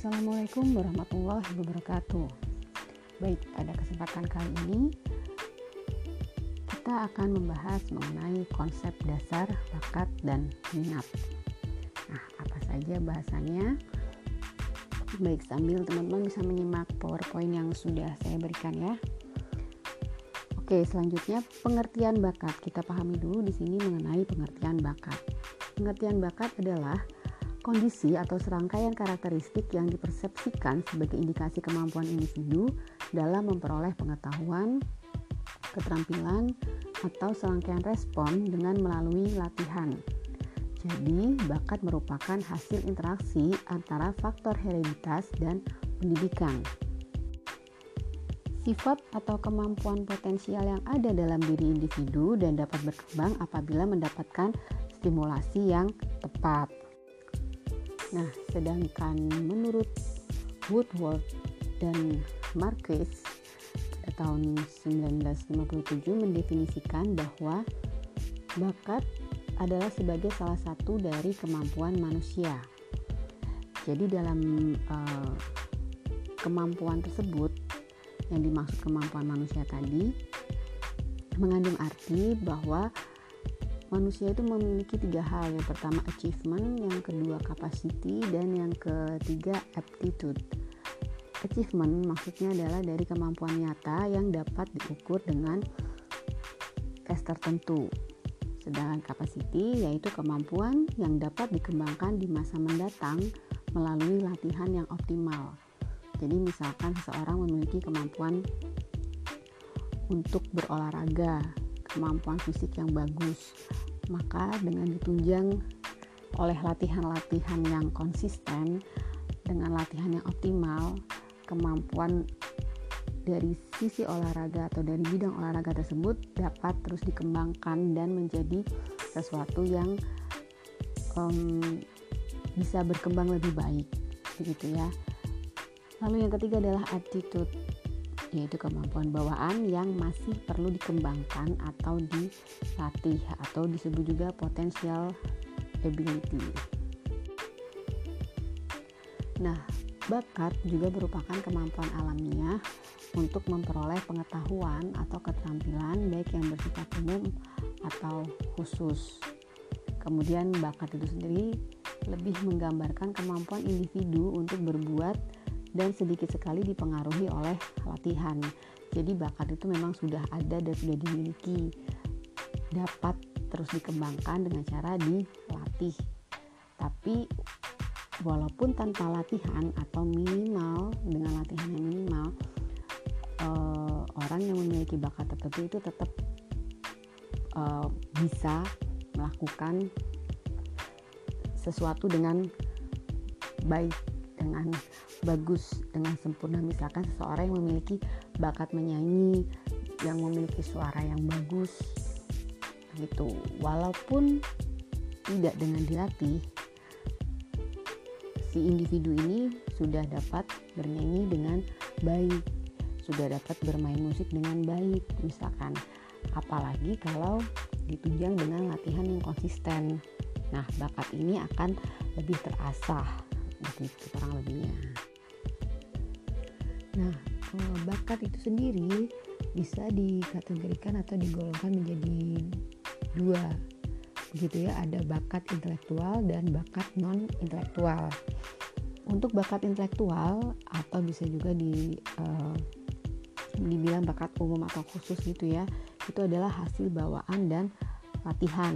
Assalamualaikum warahmatullahi wabarakatuh. Baik, pada kesempatan kali ini kita akan membahas mengenai konsep dasar bakat dan minat. Nah, apa saja bahasannya? Baik, sambil teman-teman bisa menyimak PowerPoint yang sudah saya berikan ya. Oke, selanjutnya pengertian bakat. Kita pahami dulu di sini mengenai pengertian bakat. Pengertian bakat adalah kondisi atau serangkaian karakteristik yang dipersepsikan sebagai indikasi kemampuan individu dalam memperoleh pengetahuan, keterampilan, atau serangkaian respon dengan melalui latihan. Jadi, bakat merupakan hasil interaksi antara faktor hereditas dan pendidikan. Sifat atau kemampuan potensial yang ada dalam diri individu dan dapat berkembang apabila mendapatkan stimulasi yang tepat. Nah, sedangkan menurut Woodward dan Marquez pada tahun 1957 mendefinisikan bahwa bakat adalah sebagai salah satu dari kemampuan manusia. Jadi dalam uh, kemampuan tersebut yang dimaksud kemampuan manusia tadi mengandung arti bahwa manusia itu memiliki tiga hal. Yang pertama achievement. Yang kedua capacity. Dan yang ketiga aptitude. Achievement maksudnya adalah dari kemampuan nyata yang dapat diukur dengan tes tertentu. Sedangkan capacity yaitu kemampuan yang dapat dikembangkan di masa mendatang melalui latihan yang optimal. Jadi misalkan seseorang memiliki kemampuan untuk berolahraga kemampuan fisik yang bagus. Maka dengan ditunjang oleh latihan-latihan yang konsisten dengan latihan yang optimal, kemampuan dari sisi olahraga atau dari bidang olahraga tersebut dapat terus dikembangkan dan menjadi sesuatu yang um, bisa berkembang lebih baik begitu ya. Lalu yang ketiga adalah attitude yaitu kemampuan bawaan yang masih perlu dikembangkan atau dilatih atau disebut juga potential ability. Nah, bakat juga merupakan kemampuan alamiah untuk memperoleh pengetahuan atau keterampilan baik yang bersifat umum atau khusus. Kemudian bakat itu sendiri lebih menggambarkan kemampuan individu untuk berbuat dan sedikit sekali dipengaruhi oleh latihan. Jadi bakat itu memang sudah ada dan sudah dimiliki, dapat terus dikembangkan dengan cara dilatih. Tapi walaupun tanpa latihan atau minimal dengan latihan yang minimal, eh, orang yang memiliki bakat tertentu itu tetap eh, bisa melakukan sesuatu dengan baik dengan bagus dengan sempurna. Misalkan seseorang yang memiliki bakat menyanyi yang memiliki suara yang bagus gitu. Walaupun tidak dengan dilatih si individu ini sudah dapat bernyanyi dengan baik sudah dapat bermain musik dengan baik misalkan. Apalagi kalau ditunjang dengan latihan yang konsisten. Nah bakat ini akan lebih terasah begitu kurang lebihnya bakat itu sendiri bisa dikategorikan atau digolongkan menjadi dua begitu ya. Ada bakat intelektual dan bakat non intelektual untuk bakat intelektual atau bisa juga di uh, dibilang bakat umum atau khusus gitu ya itu adalah hasil bawaan dan latihan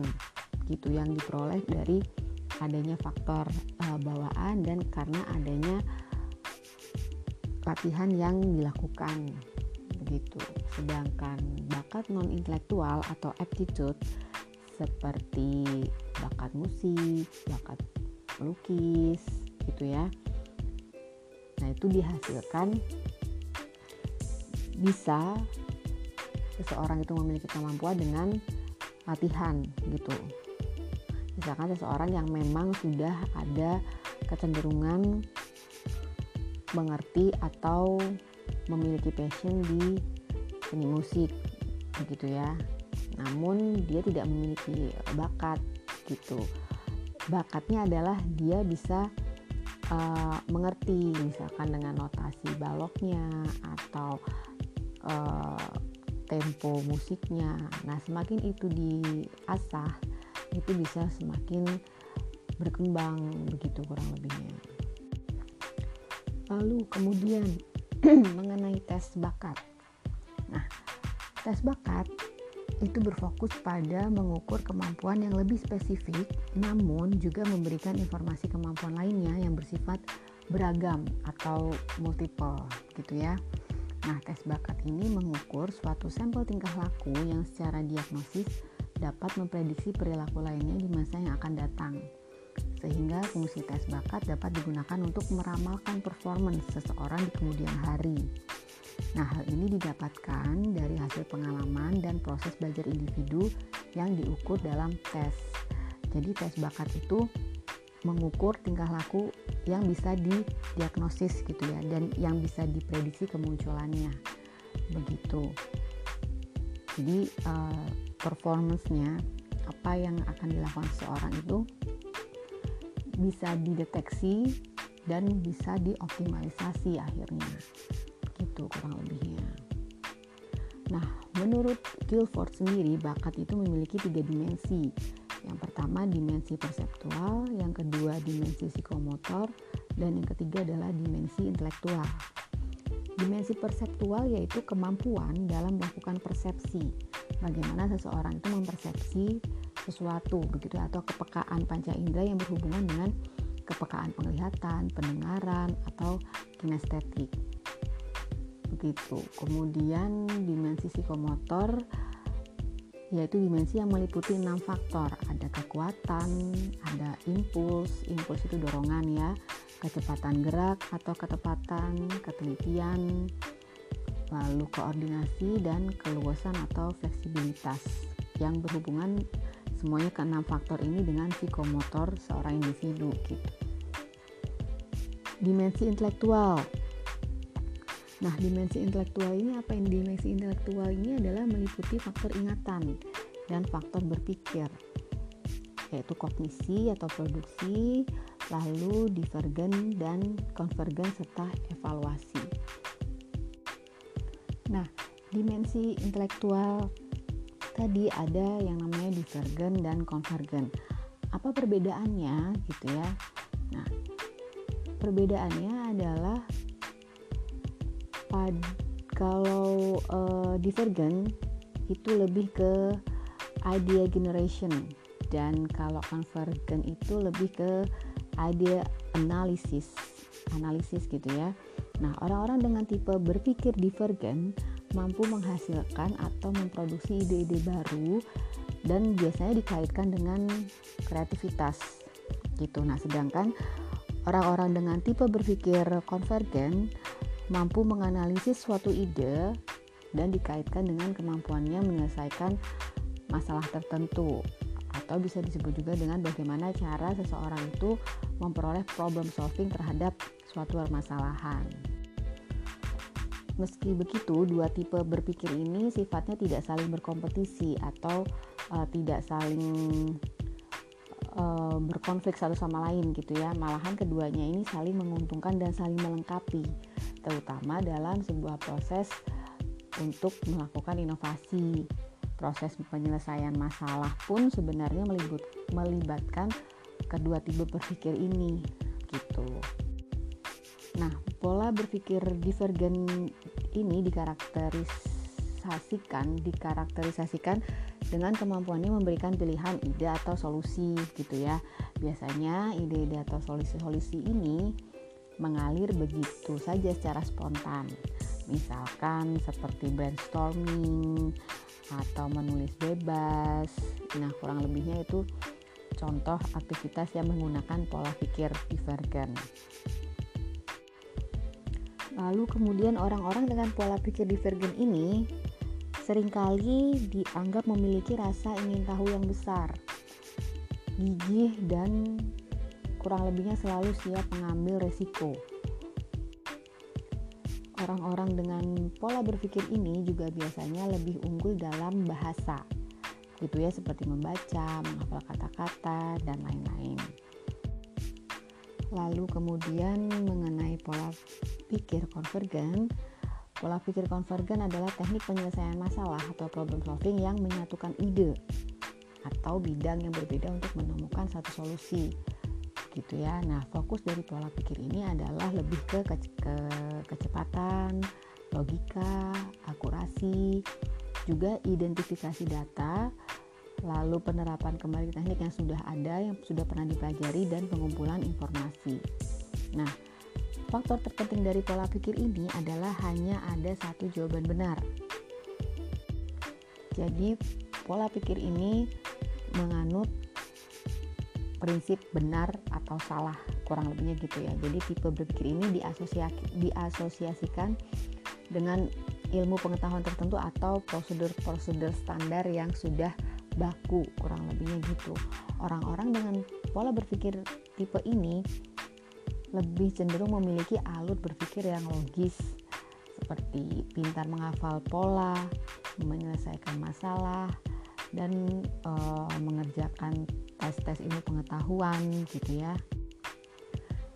gitu yang diperoleh dari adanya faktor uh, bawaan dan karena adanya latihan yang dilakukan begitu. Sedangkan bakat non intelektual atau aptitude seperti bakat musik, bakat melukis gitu ya. Nah, itu dihasilkan bisa seseorang itu memiliki kemampuan dengan latihan gitu. Misalkan seseorang yang memang sudah ada kecenderungan mengerti atau memiliki passion di seni musik begitu ya namun dia tidak memiliki bakat gitu bakatnya adalah dia bisa uh, mengerti misalkan dengan notasi baloknya atau uh, tempo musiknya. Nah, semakin itu diasah, itu bisa semakin berkembang begitu kurang lebihnya. Lalu kemudian mengenai tes bakat. Nah, tes bakat itu berfokus pada mengukur kemampuan yang lebih spesifik, namun juga memberikan informasi kemampuan lainnya yang bersifat beragam atau multiple gitu ya. Nah, tes bakat ini mengukur suatu sampel tingkah laku yang secara diagnosis dapat memprediksi perilaku lainnya di masa yang akan datang. Sehingga fungsi tes bakat dapat digunakan untuk meramalkan performance seseorang di kemudian hari. Nah, hal ini didapatkan dari hasil pengalaman dan proses belajar individu yang diukur dalam tes. Jadi, tes bakat itu mengukur tingkah laku yang bisa didiagnosis gitu ya dan yang bisa diprediksi kemunculannya begitu jadi uh, performance-nya apa yang akan dilakukan seseorang itu bisa dideteksi dan bisa dioptimalisasi akhirnya gitu kurang lebihnya nah menurut Guilford sendiri bakat itu memiliki tiga dimensi yang pertama dimensi perseptual, yang kedua dimensi psikomotor, dan yang ketiga adalah dimensi intelektual. Dimensi perseptual yaitu kemampuan dalam melakukan persepsi. Bagaimana seseorang itu mempersepsi sesuatu begitu atau kepekaan panca indera yang berhubungan dengan kepekaan penglihatan, pendengaran atau kinestetik. Begitu. Kemudian dimensi psikomotor yaitu dimensi yang meliputi enam faktor. Ada kekuatan, ada impuls, impuls itu dorongan ya, kecepatan gerak atau ketepatan, ketelitian, lalu koordinasi dan keluasan atau fleksibilitas yang berhubungan semuanya ke enam faktor ini dengan psikomotor seorang individu gitu. Dimensi intelektual Nah, dimensi intelektual ini apa yang dimensi intelektual ini adalah meliputi faktor ingatan dan faktor berpikir yaitu kognisi atau produksi, lalu divergen dan konvergen serta evaluasi. Nah, dimensi intelektual tadi ada yang namanya divergen dan konvergen. Apa perbedaannya gitu ya? Nah, perbedaannya adalah pad kalau uh, divergent itu lebih ke idea generation dan kalau convergent itu lebih ke idea analisis analisis gitu ya nah orang-orang dengan tipe berpikir divergent mampu menghasilkan atau memproduksi ide-ide baru dan biasanya dikaitkan dengan kreativitas gitu nah sedangkan orang-orang dengan tipe berpikir konvergen mampu menganalisis suatu ide dan dikaitkan dengan kemampuannya menyelesaikan masalah tertentu atau bisa disebut juga dengan bagaimana cara seseorang itu memperoleh problem solving terhadap suatu permasalahan. Meski begitu, dua tipe berpikir ini sifatnya tidak saling berkompetisi atau uh, tidak saling uh, berkonflik satu sama lain gitu ya. Malahan keduanya ini saling menguntungkan dan saling melengkapi terutama dalam sebuah proses untuk melakukan inovasi. Proses penyelesaian masalah pun sebenarnya melibatkan kedua tipe berpikir ini gitu. Nah, pola berpikir divergen ini dikarakterisasikan dikarakterisasikan dengan kemampuannya memberikan pilihan ide atau solusi gitu ya. Biasanya ide-ide atau solusi-solusi ini mengalir begitu saja secara spontan. Misalkan seperti brainstorming atau menulis bebas. Nah, kurang lebihnya itu contoh aktivitas yang menggunakan pola pikir divergen. Lalu kemudian orang-orang dengan pola pikir divergen ini sering kali dianggap memiliki rasa ingin tahu yang besar, gigih dan kurang lebihnya selalu siap mengambil resiko. Orang-orang dengan pola berpikir ini juga biasanya lebih unggul dalam bahasa, gitu ya, seperti membaca, menghafal kata-kata, dan lain-lain. lalu kemudian mengenai pola pikir konvergen pola pikir konvergen adalah teknik penyelesaian masalah atau problem solving yang menyatukan ide atau bidang yang berbeda untuk menemukan satu solusi gitu ya. Nah, fokus dari pola pikir ini adalah lebih ke, ke, ke kecepatan, logika, akurasi, juga identifikasi data, lalu penerapan kembali teknik yang sudah ada, yang sudah pernah dipelajari dan pengumpulan informasi. Nah, faktor terpenting dari pola pikir ini adalah hanya ada satu jawaban benar. Jadi, pola pikir ini menganut prinsip benar atau salah kurang lebihnya gitu ya jadi tipe berpikir ini diasosiasi, diasosiasikan dengan ilmu pengetahuan tertentu atau prosedur-prosedur standar yang sudah baku kurang lebihnya gitu orang-orang dengan pola berpikir tipe ini lebih cenderung memiliki alut berpikir yang logis seperti pintar menghafal pola menyelesaikan masalah dan uh, mengerjakan tes-tes ilmu pengetahuan gitu ya.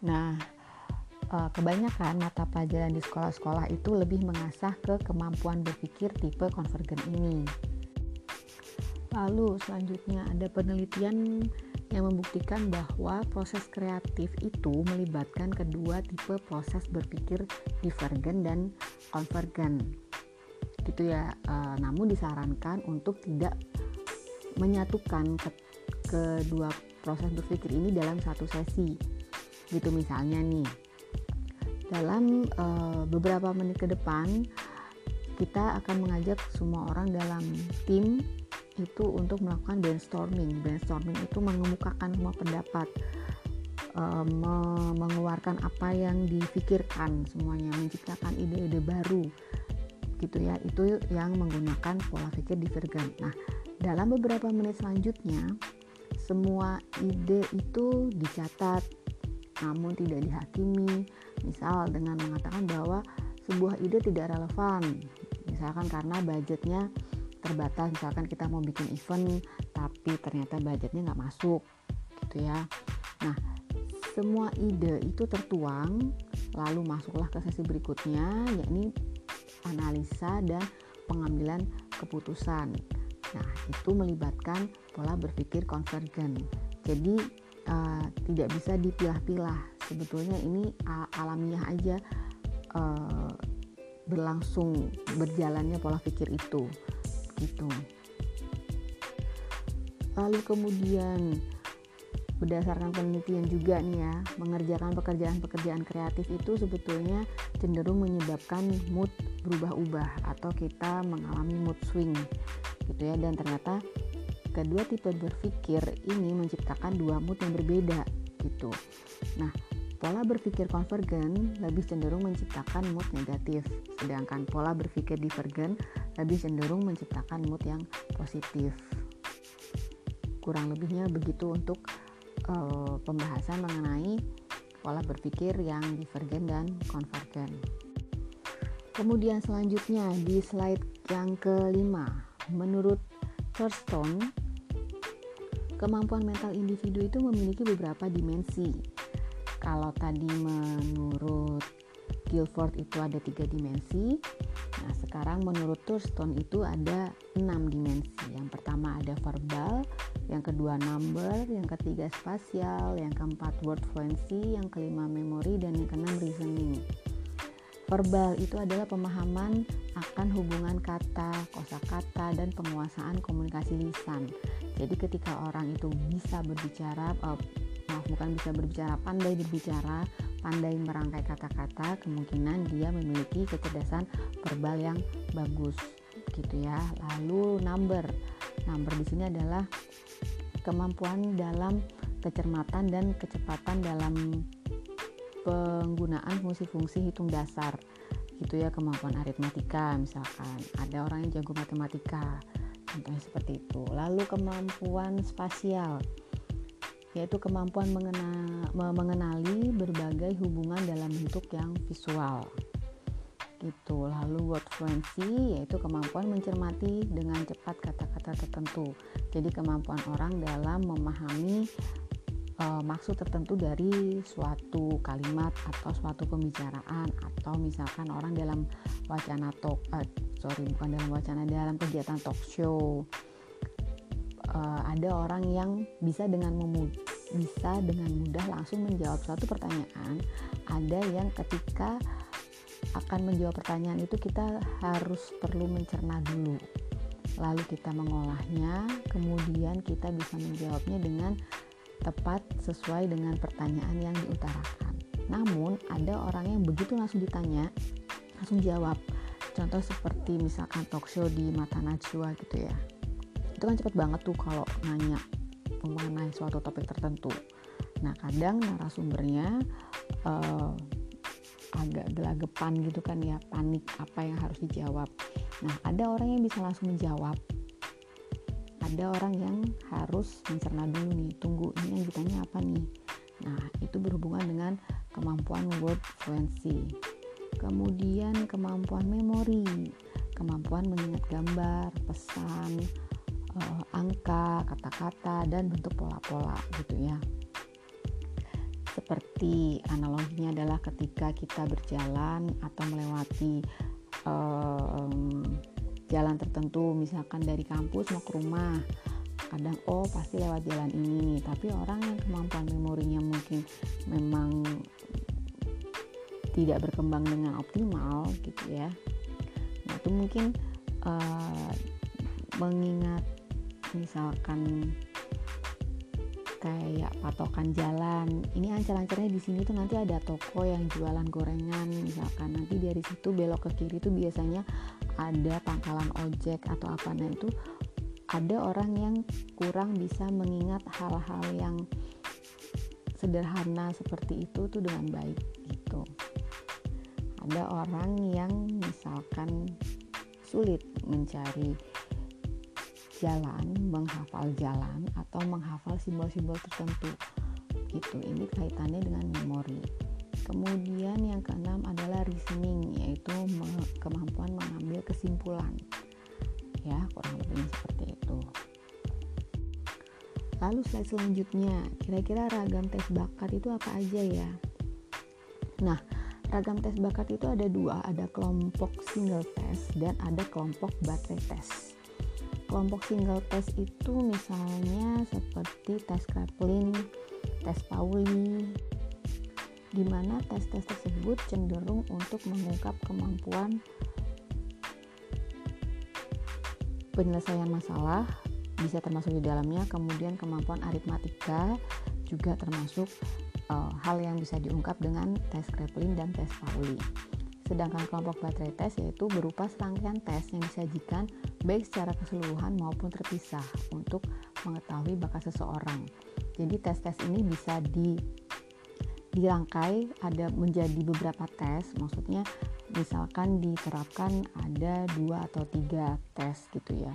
Nah, uh, kebanyakan mata pelajaran di sekolah-sekolah itu lebih mengasah ke kemampuan berpikir tipe konvergen ini. Lalu selanjutnya ada penelitian yang membuktikan bahwa proses kreatif itu melibatkan kedua tipe proses berpikir divergen dan konvergen gitu ya e, namun disarankan untuk tidak menyatukan ke, kedua proses berpikir ini dalam satu sesi. Gitu misalnya nih dalam uh, beberapa menit ke depan kita akan mengajak semua orang dalam tim itu untuk melakukan brainstorming. Brainstorming itu mengemukakan semua pendapat me mengeluarkan apa yang difikirkan semuanya menciptakan ide-ide baru gitu ya. Itu yang menggunakan pola pikir divergen nah dalam beberapa menit selanjutnya, semua ide itu dicatat namun tidak dihakimi. Misal dengan mengatakan bahwa sebuah ide tidak relevan, misalkan karena budgetnya terbatas, misalkan kita mau bikin event tapi ternyata budgetnya nggak masuk, gitu ya. Nah, semua ide itu tertuang, lalu masuklah ke sesi berikutnya, yakni analisa dan pengambilan keputusan. Nah, itu melibatkan pola berpikir konvergen. Jadi uh, tidak bisa dipilah-pilah. Sebetulnya ini alamiah aja uh, berlangsung berjalannya pola pikir itu. Gitu. Lalu kemudian berdasarkan penelitian juga nih ya, mengerjakan pekerjaan-pekerjaan kreatif itu sebetulnya cenderung menyebabkan mood berubah-ubah atau kita mengalami mood swing gitu ya dan ternyata kedua tipe berpikir ini menciptakan dua mood yang berbeda gitu. Nah, pola berpikir konvergen lebih cenderung menciptakan mood negatif, sedangkan pola berpikir divergen lebih cenderung menciptakan mood yang positif. Kurang lebihnya begitu untuk uh, pembahasan mengenai pola berpikir yang divergen dan konvergen. Kemudian selanjutnya di slide yang kelima, Menurut Thurston, kemampuan mental individu itu memiliki beberapa dimensi. Kalau tadi menurut Guilford itu ada tiga dimensi, nah sekarang menurut Thurston itu ada enam dimensi. Yang pertama ada verbal, yang kedua number, yang ketiga spasial, yang keempat word fluency, yang kelima memory, dan yang keenam reasoning. Verbal itu adalah pemahaman akan hubungan kata, kosakata, dan penguasaan komunikasi lisan. Jadi ketika orang itu bisa berbicara, maaf bukan bisa berbicara, pandai berbicara, pandai merangkai kata-kata, kemungkinan dia memiliki kecerdasan verbal yang bagus, gitu ya. Lalu number, number di sini adalah kemampuan dalam kecermatan dan kecepatan dalam penggunaan fungsi-fungsi hitung dasar gitu ya kemampuan aritmatika misalkan. Ada orang yang jago matematika contohnya seperti itu. Lalu kemampuan spasial yaitu kemampuan mengena, mengenali berbagai hubungan dalam bentuk yang visual. Gitu. Lalu word fluency yaitu kemampuan mencermati dengan cepat kata-kata tertentu. Jadi kemampuan orang dalam memahami uh, maksud tertentu dari suatu kalimat atau suatu pembicaraan atau misalkan orang dalam wacana talk uh, sorry bukan dalam wacana dalam kegiatan talk show uh, ada orang yang bisa dengan bisa dengan mudah langsung menjawab suatu pertanyaan ada yang ketika akan menjawab pertanyaan itu kita harus perlu mencerna dulu lalu kita mengolahnya kemudian kita bisa menjawabnya dengan tepat sesuai dengan pertanyaan yang diutarakan. Namun ada orang yang begitu langsung ditanya, langsung jawab. Contoh seperti misalkan talk show di Mata Najwa gitu ya. Itu kan cepet banget tuh kalau nanya mengenai suatu topik tertentu. Nah kadang narasumbernya uh, agak gelagapan gitu kan ya, panik apa yang harus dijawab. Nah ada orang yang bisa langsung menjawab ada orang yang harus mencerna dulu nih tunggu ini yang ditanya apa nih nah itu berhubungan dengan kemampuan word fluency kemudian kemampuan memori kemampuan mengingat gambar pesan uh, angka kata-kata dan bentuk pola-pola gitu ya. Seperti analoginya adalah ketika kita berjalan atau melewati um, jalan tertentu misalkan dari kampus mau ke rumah kadang oh pasti lewat jalan ini. Tapi orang yang kemampuan memorinya mungkin memang tidak berkembang dengan optimal gitu ya. Nah itu mungkin uh, mengingat misalkan kayak patokan jalan ini ancar-ancarnya di sini tuh nanti ada toko yang jualan gorengan misalkan. Nanti dari situ belok ke kiri tuh biasanya ada pangkalan ojek atau apa. Nah itu ada orang yang kurang bisa mengingat hal-hal yang sederhana seperti itu tuh dengan baik gitu. Ada orang yang misalkan sulit mencari jalan menghafal jalan atau menghafal simbol-simbol tertentu gitu ini kaitannya dengan memori Kemudian yang keenam adalah reasoning, yaitu kemampuan mengambil kesimpulan. Ya, kurang lebih seperti itu. Lalu slide selanjutnya, kira-kira ragam tes bakat itu apa aja ya? Nah, ragam tes bakat itu ada dua, ada kelompok single test dan ada kelompok baterai test. Kelompok single test itu misalnya seperti tes Kraepelin, tes Pauli, di mana tes-tes tersebut cenderung untuk mengungkap kemampuan penyelesaian masalah bisa termasuk di dalamnya kemudian kemampuan aritmatika juga termasuk uh, hal yang bisa diungkap dengan tes Kraepelin dan tes Pauli. Sedangkan kelompok baterai tes yaitu berupa serangkaian tes yang disajikan baik secara keseluruhan maupun terpisah untuk mengetahui bakat seseorang. Jadi tes-tes ini bisa di dirangkai ada menjadi beberapa tes. Maksudnya misalkan diterapkan ada dua atau tiga tes gitu ya.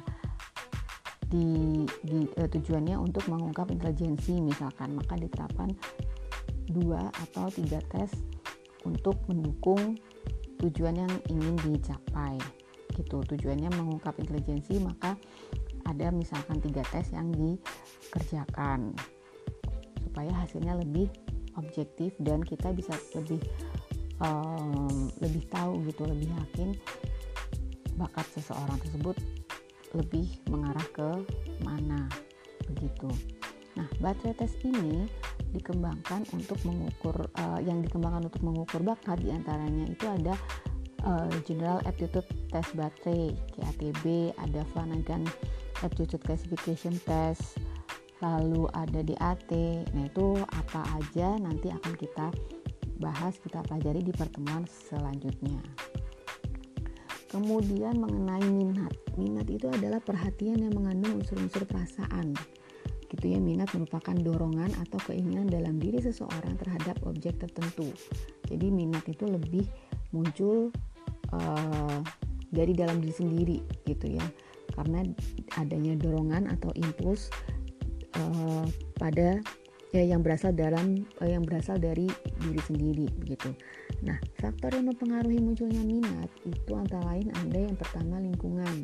Di, di eh, tujuannya untuk mengungkap intelijensi misalkan. Maka diterapkan dua atau tiga tes untuk mendukung tujuan yang ingin dicapai gitu tujuannya mengungkap intelijensi maka ada misalkan tiga tes yang dikerjakan supaya hasilnya lebih objektif dan kita bisa lebih um, lebih tahu gitu lebih yakin bakat seseorang tersebut lebih mengarah ke mana begitu. Nah, baterai tes ini dikembangkan untuk mengukur uh, yang dikembangkan untuk mengukur bakat di antaranya itu ada uh, General Aptitude Test Baterai (GATB), ada Flanagan Aptitude Classification Test, lalu ada DAT. Nah, itu apa aja nanti akan kita bahas, kita pelajari di pertemuan selanjutnya. Kemudian mengenai minat. Minat itu adalah perhatian yang mengandung unsur-unsur perasaan. Gitu ya, minat merupakan dorongan atau keinginan dalam diri seseorang terhadap objek tertentu. Jadi minat itu lebih muncul uh, dari dalam diri sendiri gitu ya. Karena adanya dorongan atau impuls uh, pada ya yang berasal dalam uh, yang berasal dari diri sendiri begitu. Nah, faktor yang mempengaruhi munculnya minat itu antara lain ada yang pertama lingkungan.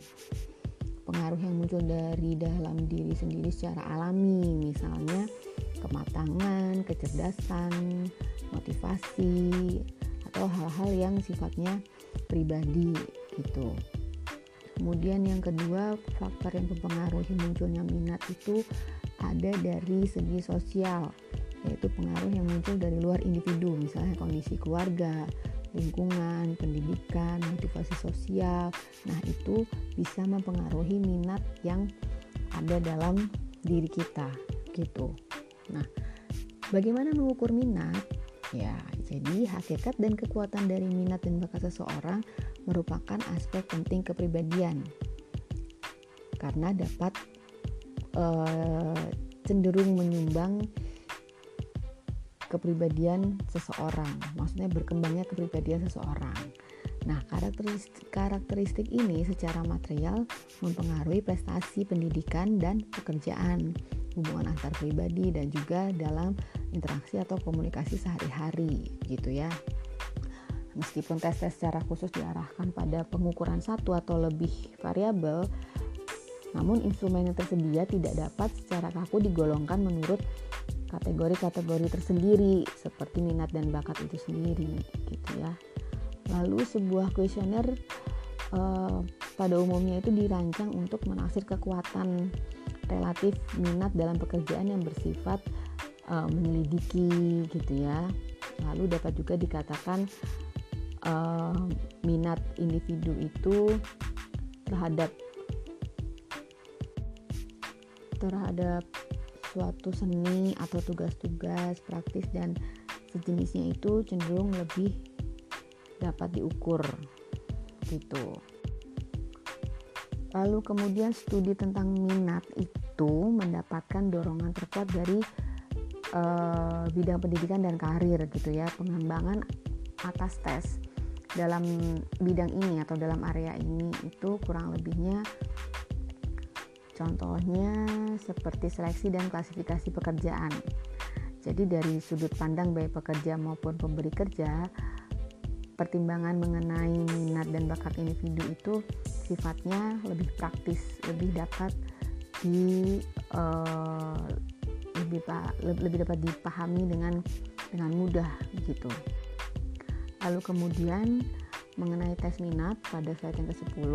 Pengaruh yang muncul dari dalam diri sendiri secara alami, misalnya kematangan, kecerdasan, motivasi atau hal-hal yang sifatnya pribadi gitu. Kemudian yang kedua, faktor yang mempengaruhi munculnya minat itu ada dari segi sosial, yaitu pengaruh yang muncul dari luar individu, misalnya kondisi keluarga, lingkungan, pendidikan, motivasi sosial. Nah, itu bisa mempengaruhi minat yang ada dalam diri kita, gitu. Nah, bagaimana mengukur minat? Ya, jadi hakikat dan kekuatan dari minat dan bakat seseorang merupakan aspek penting kepribadian karena dapat uh, cenderung menyumbang kepribadian seseorang, maksudnya berkembangnya kepribadian seseorang. Nah, karakteristik, karakteristik ini secara material mempengaruhi prestasi pendidikan dan pekerjaan, hubungan antar pribadi dan juga dalam interaksi atau komunikasi sehari-hari gitu ya. Meskipun tes-tes secara khusus diarahkan pada pengukuran satu atau lebih variabel, namun instrumen yang tersedia tidak dapat secara kaku digolongkan menurut kategori-kategori tersendiri seperti minat dan bakat itu sendiri gitu ya. Lalu sebuah kuesioner eh, pada umumnya itu dirancang untuk menaksir kekuatan relatif minat dalam pekerjaan yang bersifat eh, menyelidiki gitu ya. Lalu dapat juga dikatakan uh, minat individu itu terhadap terhadap suatu seni atau tugas-tugas praktis dan sejenisnya itu cenderung lebih dapat diukur gitu. Lalu kemudian studi tentang minat itu mendapatkan dorongan terkuat dari uh, bidang pendidikan dan karir gitu ya, pengembangan atas tes dalam bidang ini atau dalam area ini itu kurang lebihnya contohnya seperti seleksi dan klasifikasi pekerjaan. Jadi dari sudut pandang baik pekerja maupun pemberi kerja, pertimbangan mengenai minat dan bakat individu itu sifatnya lebih praktis, lebih dapat di uh, lebih lebih dapat dipahami dengan dengan mudah gitu. Lalu kemudian mengenai tes minat pada slide yang ke-10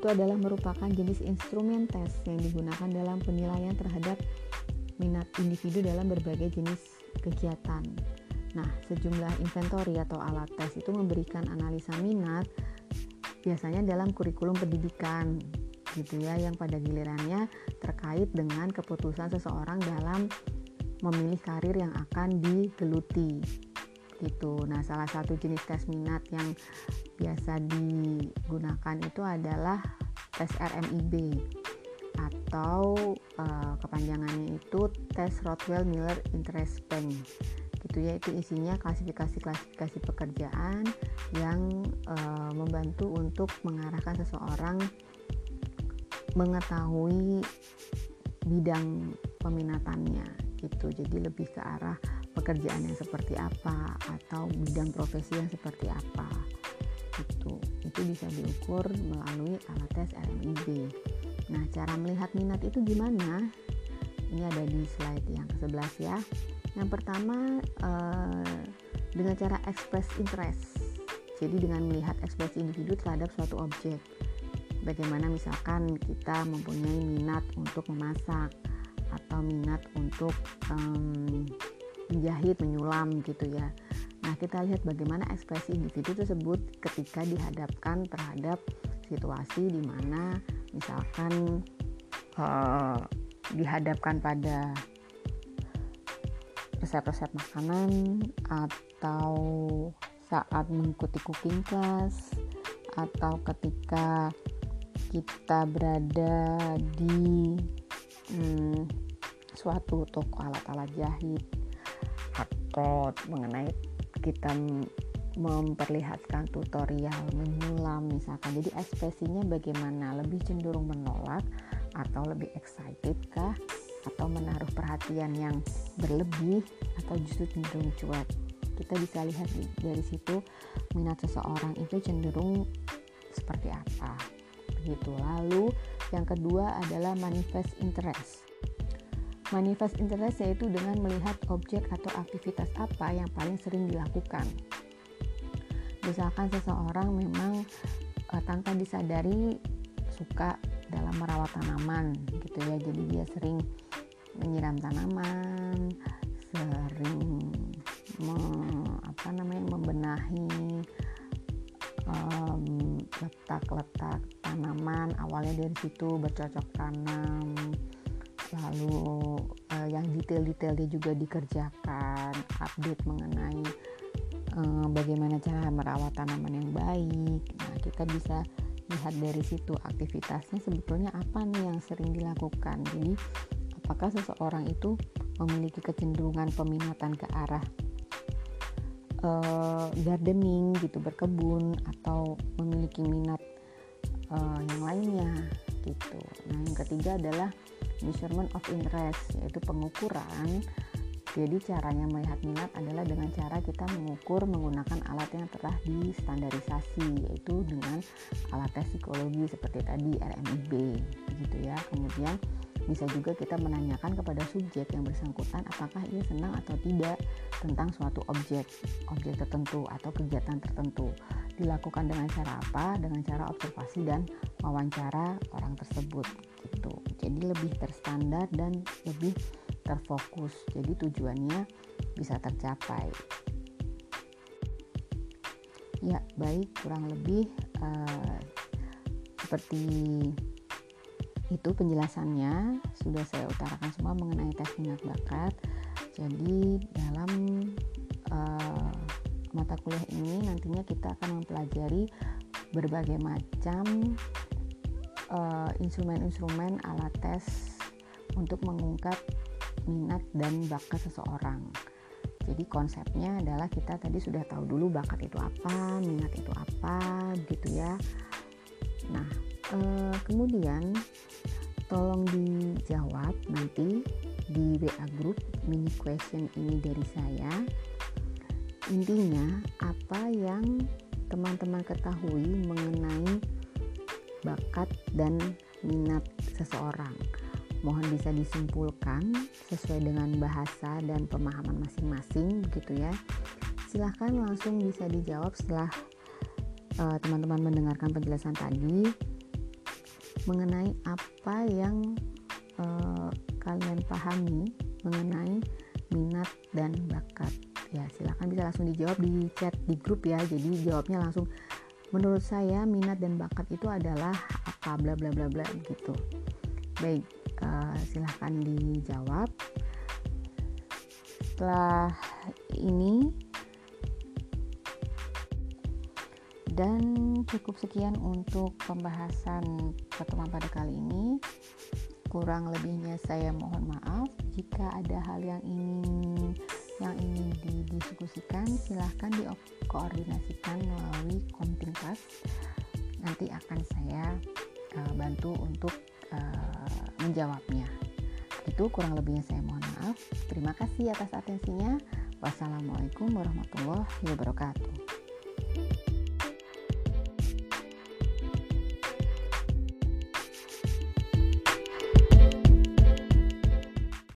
itu adalah merupakan jenis instrumen tes yang digunakan dalam penilaian terhadap minat individu dalam berbagai jenis kegiatan. Nah, sejumlah inventory atau alat tes itu memberikan analisa minat biasanya dalam kurikulum pendidikan gitu ya yang pada gilirannya terkait dengan keputusan seseorang dalam memilih karir yang akan digeluti gitu. Nah, salah satu jenis tes minat yang biasa digunakan itu adalah tes RMIB atau uh, kepanjangannya itu tes Rothwell Miller Interest Bank gitu ya itu isinya klasifikasi-klasifikasi pekerjaan yang uh, membantu untuk mengarahkan seseorang mengetahui bidang peminatannya gitu jadi lebih ke arah pekerjaan yang seperti apa atau bidang profesi yang seperti apa itu itu bisa diukur melalui alat tes RMIB nah cara melihat minat itu gimana? Ini ada di slide yang ke-11 ya. Yang pertama eh, dengan cara express interest. Jadi dengan melihat ekspresi individu terhadap suatu objek. Bagaimana misalkan kita mempunyai minat untuk memasak atau minat untuk um, menjahit, menyulam gitu ya. Nah, kita lihat bagaimana ekspresi individu tersebut ketika dihadapkan terhadap situasi di mana misalkan uh, dihadapkan pada resep-resep makanan atau saat mengikuti cooking class atau ketika kita berada di hmm, suatu toko alat-alat jahit atau mengenai kita memperlihatkan tutorial menyulam misalkan. Jadi ekspresinya bagaimana? Lebih cenderung menolak atau lebih excited kah? Atau menaruh perhatian yang berlebih atau justru cenderung cuek? Kita bisa lihat dari situ minat seseorang itu cenderung seperti apa. Begitu. Lalu yang kedua adalah manifest interest Manifest interest yaitu dengan melihat objek atau aktivitas apa yang paling sering dilakukan. Misalkan seseorang memang uh, tanpa disadari suka dalam merawat tanaman gitu ya. Jadi dia sering menyiram tanaman, sering me, apa namanya membenahi letak-letak um, tanaman awalnya dari situ bercocok tanam lalu uh, yang detail-detailnya juga dikerjakan update mengenai uh, bagaimana cara merawat tanaman yang baik. Nah kita bisa lihat dari situ aktivitasnya sebetulnya apa nih yang sering dilakukan. Jadi apakah seseorang itu memiliki kecenderungan peminatan ke arah uh, gardening gitu berkebun atau memiliki minat uh, yang lainnya gitu. Nah yang ketiga adalah measurement of interest yaitu pengukuran jadi caranya melihat minat adalah dengan cara kita mengukur menggunakan alat yang telah distandarisasi yaitu dengan alat tes psikologi seperti tadi RMIB gitu ya. Kemudian bisa juga kita menanyakan kepada subjek yang bersangkutan apakah ia senang atau tidak tentang suatu objek, objek tertentu atau kegiatan tertentu. Dilakukan dengan cara apa? Dengan cara observasi dan wawancara orang tersebut gitu. Jadi lebih terstandar dan lebih terfokus. Jadi tujuannya bisa tercapai. Ya baik kurang lebih uh, seperti itu penjelasannya. Sudah saya utarakan semua mengenai tes minat bakat. Jadi dalam uh, mata kuliah ini nantinya kita akan mempelajari berbagai macam instrumen-instrumen uh, alat tes untuk mengungkap minat dan bakat seseorang. Jadi konsepnya adalah kita tadi sudah tahu dulu bakat itu apa, minat itu apa, gitu ya. Nah, uh, kemudian tolong dijawab nanti di WA group mini question ini dari saya. Intinya apa yang teman-teman ketahui mengenai bakat dan minat seseorang. Mohon bisa disimpulkan sesuai dengan bahasa dan pemahaman masing-masing begitu ya. Silahkan langsung bisa dijawab setelah uh, teman-teman mendengarkan penjelasan tadi mengenai apa yang uh, kalian pahami mengenai minat dan bakat. Ya, silahkan bisa langsung dijawab di chat di grup ya. Jadi jawabnya langsung menurut saya minat dan bakat itu adalah apa bla bla bla bla gitu. Baik uh, silahkan dijawab. Setelah ini dan cukup sekian untuk pembahasan pertemuan pada kali ini. Kurang lebihnya saya mohon maaf. Jika ada hal yang ingin yang ingin didiskusikan silahkan dikoordinasikan melalui komting class nanti akan saya uh, bantu untuk uh, menjawabnya. Itu kurang lebihnya saya mohon maaf. Terima kasih atas atensinya. Wassalamualaikum warahmatullahi wabarakatuh